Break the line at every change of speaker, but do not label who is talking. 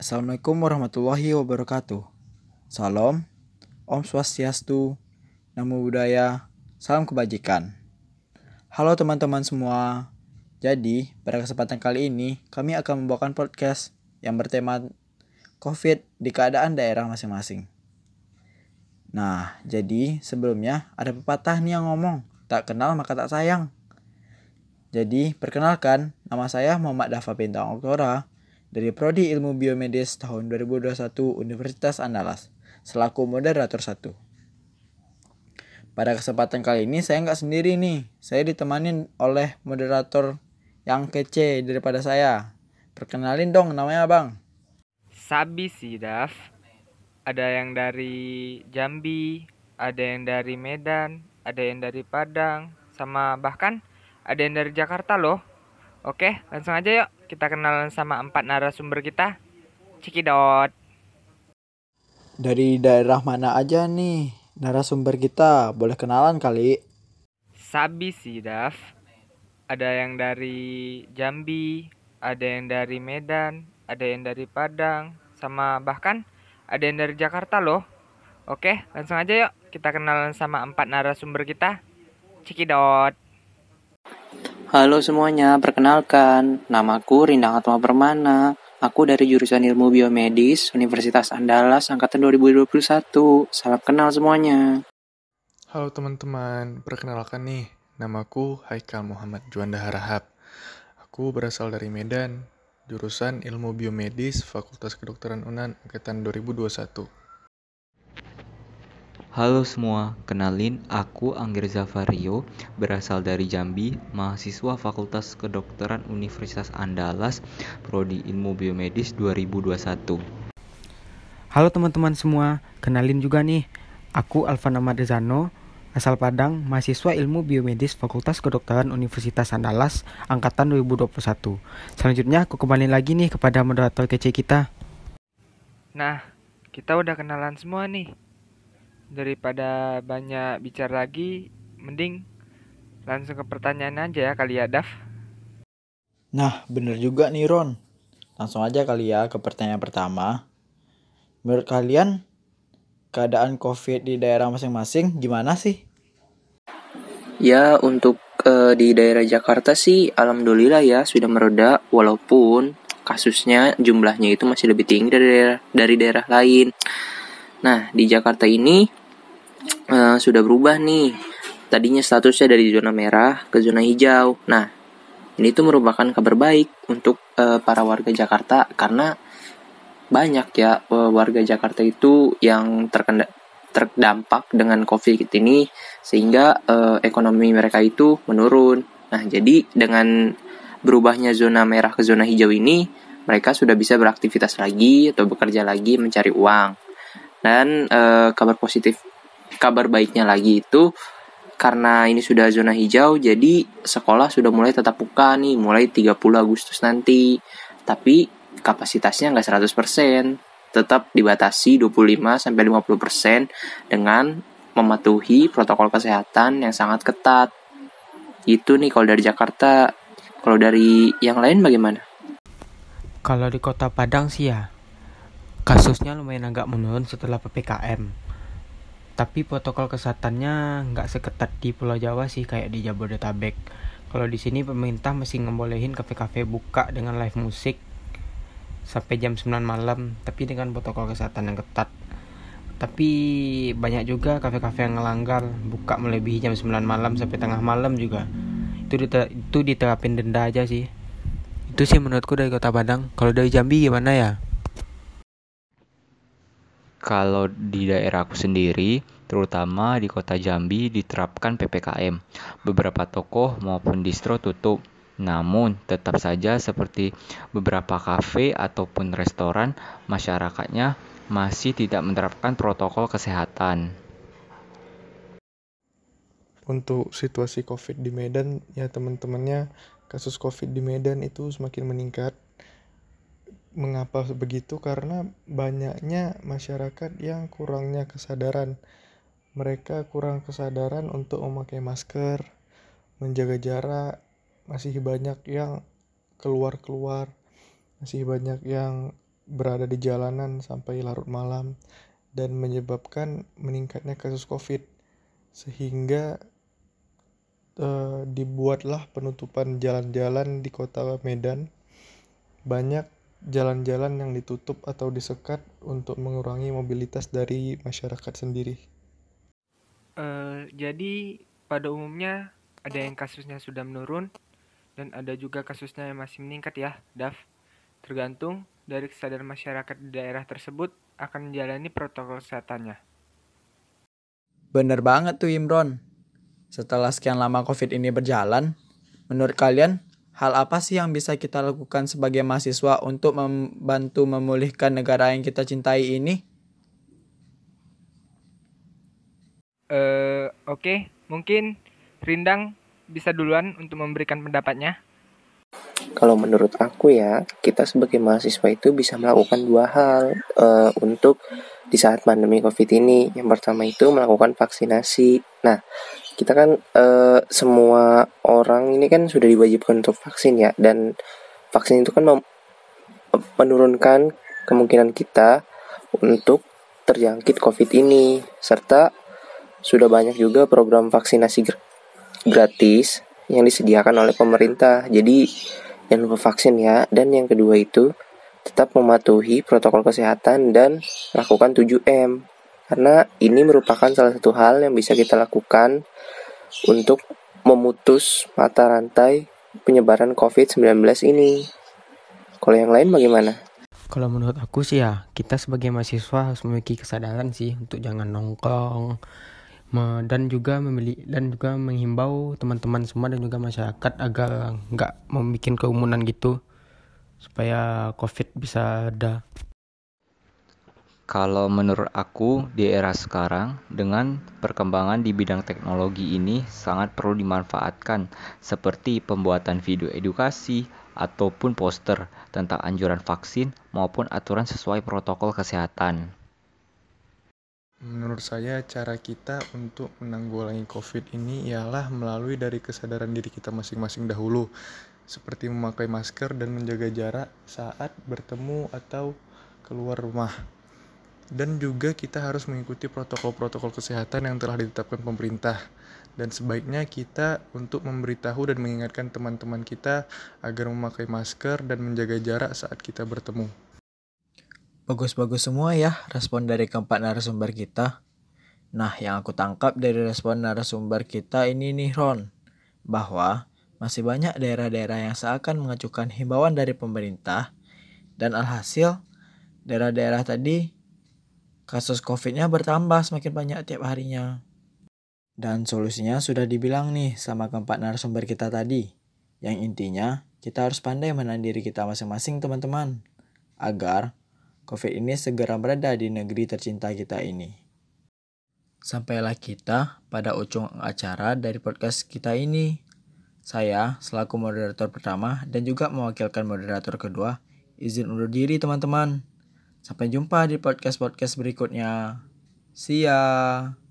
Assalamualaikum warahmatullahi wabarakatuh. Salam, Om Swastiastu, Namo Buddhaya, Salam Kebajikan. Halo teman-teman semua. Jadi, pada kesempatan kali ini, kami akan membawakan podcast yang bertema COVID di keadaan daerah masing-masing. Nah, jadi sebelumnya ada pepatah nih yang ngomong, tak kenal maka tak sayang. Jadi, perkenalkan, nama saya Muhammad Dafa Bintang Oktora dari Prodi Ilmu Biomedis tahun 2021 Universitas Andalas, selaku moderator satu. Pada kesempatan kali ini saya nggak sendiri nih, saya ditemani oleh moderator yang kece daripada saya. Perkenalin dong namanya bang.
Sabi sih, Daf. Ada yang dari Jambi, ada yang dari Medan, ada yang dari Padang, sama bahkan ada yang dari Jakarta loh. Oke, langsung aja yuk kita kenalan sama empat narasumber kita. Cikidot.
Dari daerah mana aja nih narasumber kita? Boleh kenalan kali?
Sabi sih, Daf. Ada yang dari Jambi, ada yang dari Medan, ada yang dari Padang, sama bahkan ada yang dari Jakarta loh. Oke, langsung aja yuk kita kenalan sama empat narasumber kita. Cikidot.
Halo semuanya, perkenalkan, namaku Rindang Atma Permana. Aku dari jurusan Ilmu Biomedis Universitas Andalas angkatan 2021. Salam kenal semuanya.
Halo teman-teman, perkenalkan nih, namaku Haikal Muhammad Juanda Harahap. Aku berasal dari Medan, jurusan Ilmu Biomedis Fakultas Kedokteran UNAN angkatan 2021.
Halo semua, kenalin aku Angger Zavario, berasal dari Jambi, mahasiswa Fakultas Kedokteran Universitas Andalas, Prodi Ilmu Biomedis 2021.
Halo teman-teman semua, kenalin juga nih, aku Alvan Ahmad Rezano, asal Padang, mahasiswa Ilmu Biomedis Fakultas Kedokteran Universitas Andalas, angkatan 2021. Selanjutnya aku kembali lagi nih kepada moderator kece kita.
Nah, kita udah kenalan semua nih. Daripada banyak bicara lagi, mending langsung ke pertanyaan aja ya kali ya, Daf.
Nah, bener juga nih Ron. Langsung aja kali ya ke pertanyaan pertama. Menurut kalian, keadaan COVID di daerah masing-masing gimana sih?
Ya, untuk eh, di daerah Jakarta sih alhamdulillah ya sudah mereda walaupun kasusnya jumlahnya itu masih lebih tinggi dari daerah, dari daerah lain. Nah, di Jakarta ini eh, sudah berubah nih. Tadinya statusnya dari zona merah ke zona hijau. Nah, ini tuh merupakan kabar baik untuk eh, para warga Jakarta karena banyak ya eh, warga Jakarta itu yang terkena terdampak dengan COVID ini sehingga eh, ekonomi mereka itu menurun. Nah, jadi dengan berubahnya zona merah ke zona hijau ini, mereka sudah bisa beraktivitas lagi atau bekerja lagi mencari uang. Dan eh, kabar positif, kabar baiknya lagi itu karena ini sudah zona hijau, jadi sekolah sudah mulai tetap buka nih, mulai 30 Agustus nanti. Tapi kapasitasnya nggak 100%, tetap dibatasi 25 sampai 50% dengan mematuhi protokol kesehatan yang sangat ketat. Itu nih kalau dari Jakarta. Kalau dari yang lain bagaimana?
Kalau di kota Padang sih ya, kasusnya lumayan agak menurun setelah PPKM. Tapi protokol kesehatannya nggak seketat di Pulau Jawa sih kayak di Jabodetabek. Kalau di sini pemerintah masih ngebolehin kafe-kafe buka dengan live musik sampai jam 9 malam, tapi dengan protokol kesehatan yang ketat. Tapi banyak juga kafe-kafe yang ngelanggar buka melebihi jam 9 malam sampai tengah malam juga. Itu diter itu diterapin denda aja sih. Itu sih menurutku dari Kota Padang. Kalau dari Jambi gimana ya?
Kalau di daerahku sendiri, terutama di kota Jambi diterapkan PPKM. Beberapa toko maupun distro tutup. Namun, tetap saja seperti beberapa kafe ataupun restoran, masyarakatnya masih tidak menerapkan protokol kesehatan.
Untuk situasi COVID di Medan, ya teman-temannya, kasus COVID di Medan itu semakin meningkat. Mengapa begitu? Karena banyaknya masyarakat yang kurangnya kesadaran. Mereka kurang kesadaran untuk memakai masker, menjaga jarak, masih banyak yang keluar-keluar, masih banyak yang berada di jalanan sampai larut malam dan menyebabkan meningkatnya kasus COVID sehingga eh, dibuatlah penutupan jalan-jalan di kota Medan banyak jalan-jalan yang ditutup atau disekat untuk mengurangi mobilitas dari masyarakat sendiri.
Eh, jadi pada umumnya ada yang kasusnya sudah menurun dan ada juga kasusnya yang masih meningkat ya, Daf. Tergantung dari kesadaran masyarakat di daerah tersebut akan menjalani protokol kesehatannya.
Bener banget tuh Imron. Setelah sekian lama COVID ini berjalan, menurut kalian hal apa sih yang bisa kita lakukan sebagai mahasiswa untuk membantu memulihkan negara yang kita cintai ini?
Eh, oke, mungkin Rindang bisa duluan untuk memberikan pendapatnya.
Kalau menurut aku ya, kita sebagai mahasiswa itu bisa melakukan dua hal uh, untuk di saat pandemi COVID ini. Yang pertama itu melakukan vaksinasi. Nah, kita kan uh, semua orang ini kan sudah diwajibkan untuk vaksin ya, dan vaksin itu kan menurunkan kemungkinan kita untuk terjangkit COVID ini, serta sudah banyak juga program vaksinasi gratis yang disediakan oleh pemerintah. Jadi jangan lupa vaksin ya. Dan yang kedua itu tetap mematuhi protokol kesehatan dan lakukan 7M. Karena ini merupakan salah satu hal yang bisa kita lakukan untuk memutus mata rantai penyebaran COVID-19 ini. Kalau yang lain bagaimana?
Kalau menurut aku sih ya, kita sebagai mahasiswa harus memiliki kesadaran sih untuk jangan nongkrong, dan juga memilih dan juga menghimbau teman-teman semua dan juga masyarakat agar nggak membuat kerumunan gitu supaya covid bisa ada
kalau menurut aku di era sekarang dengan perkembangan di bidang teknologi ini sangat perlu dimanfaatkan seperti pembuatan video edukasi ataupun poster tentang anjuran vaksin maupun aturan sesuai protokol kesehatan.
Menurut saya cara kita untuk menanggulangi COVID ini ialah melalui dari kesadaran diri kita masing-masing dahulu, seperti memakai masker dan menjaga jarak saat bertemu atau keluar rumah. Dan juga kita harus mengikuti protokol-protokol kesehatan yang telah ditetapkan pemerintah. Dan sebaiknya kita untuk memberitahu dan mengingatkan teman-teman kita agar memakai masker dan menjaga jarak saat kita bertemu.
Bagus-bagus semua ya respon dari keempat narasumber kita. Nah, yang aku tangkap dari respon narasumber kita ini nih Ron, bahwa masih banyak daerah-daerah yang seakan mengajukan himbauan dari pemerintah dan alhasil daerah-daerah tadi kasus COVID-nya bertambah semakin banyak tiap harinya. Dan solusinya sudah dibilang nih sama keempat narasumber kita tadi. Yang intinya, kita harus pandai menahan diri kita masing-masing teman-teman. Agar COVID ini segera berada di negeri tercinta kita ini. Sampailah kita pada ujung acara dari podcast kita ini. Saya, selaku moderator pertama dan juga mewakilkan moderator kedua, izin undur diri teman-teman. Sampai jumpa di podcast-podcast berikutnya. See ya!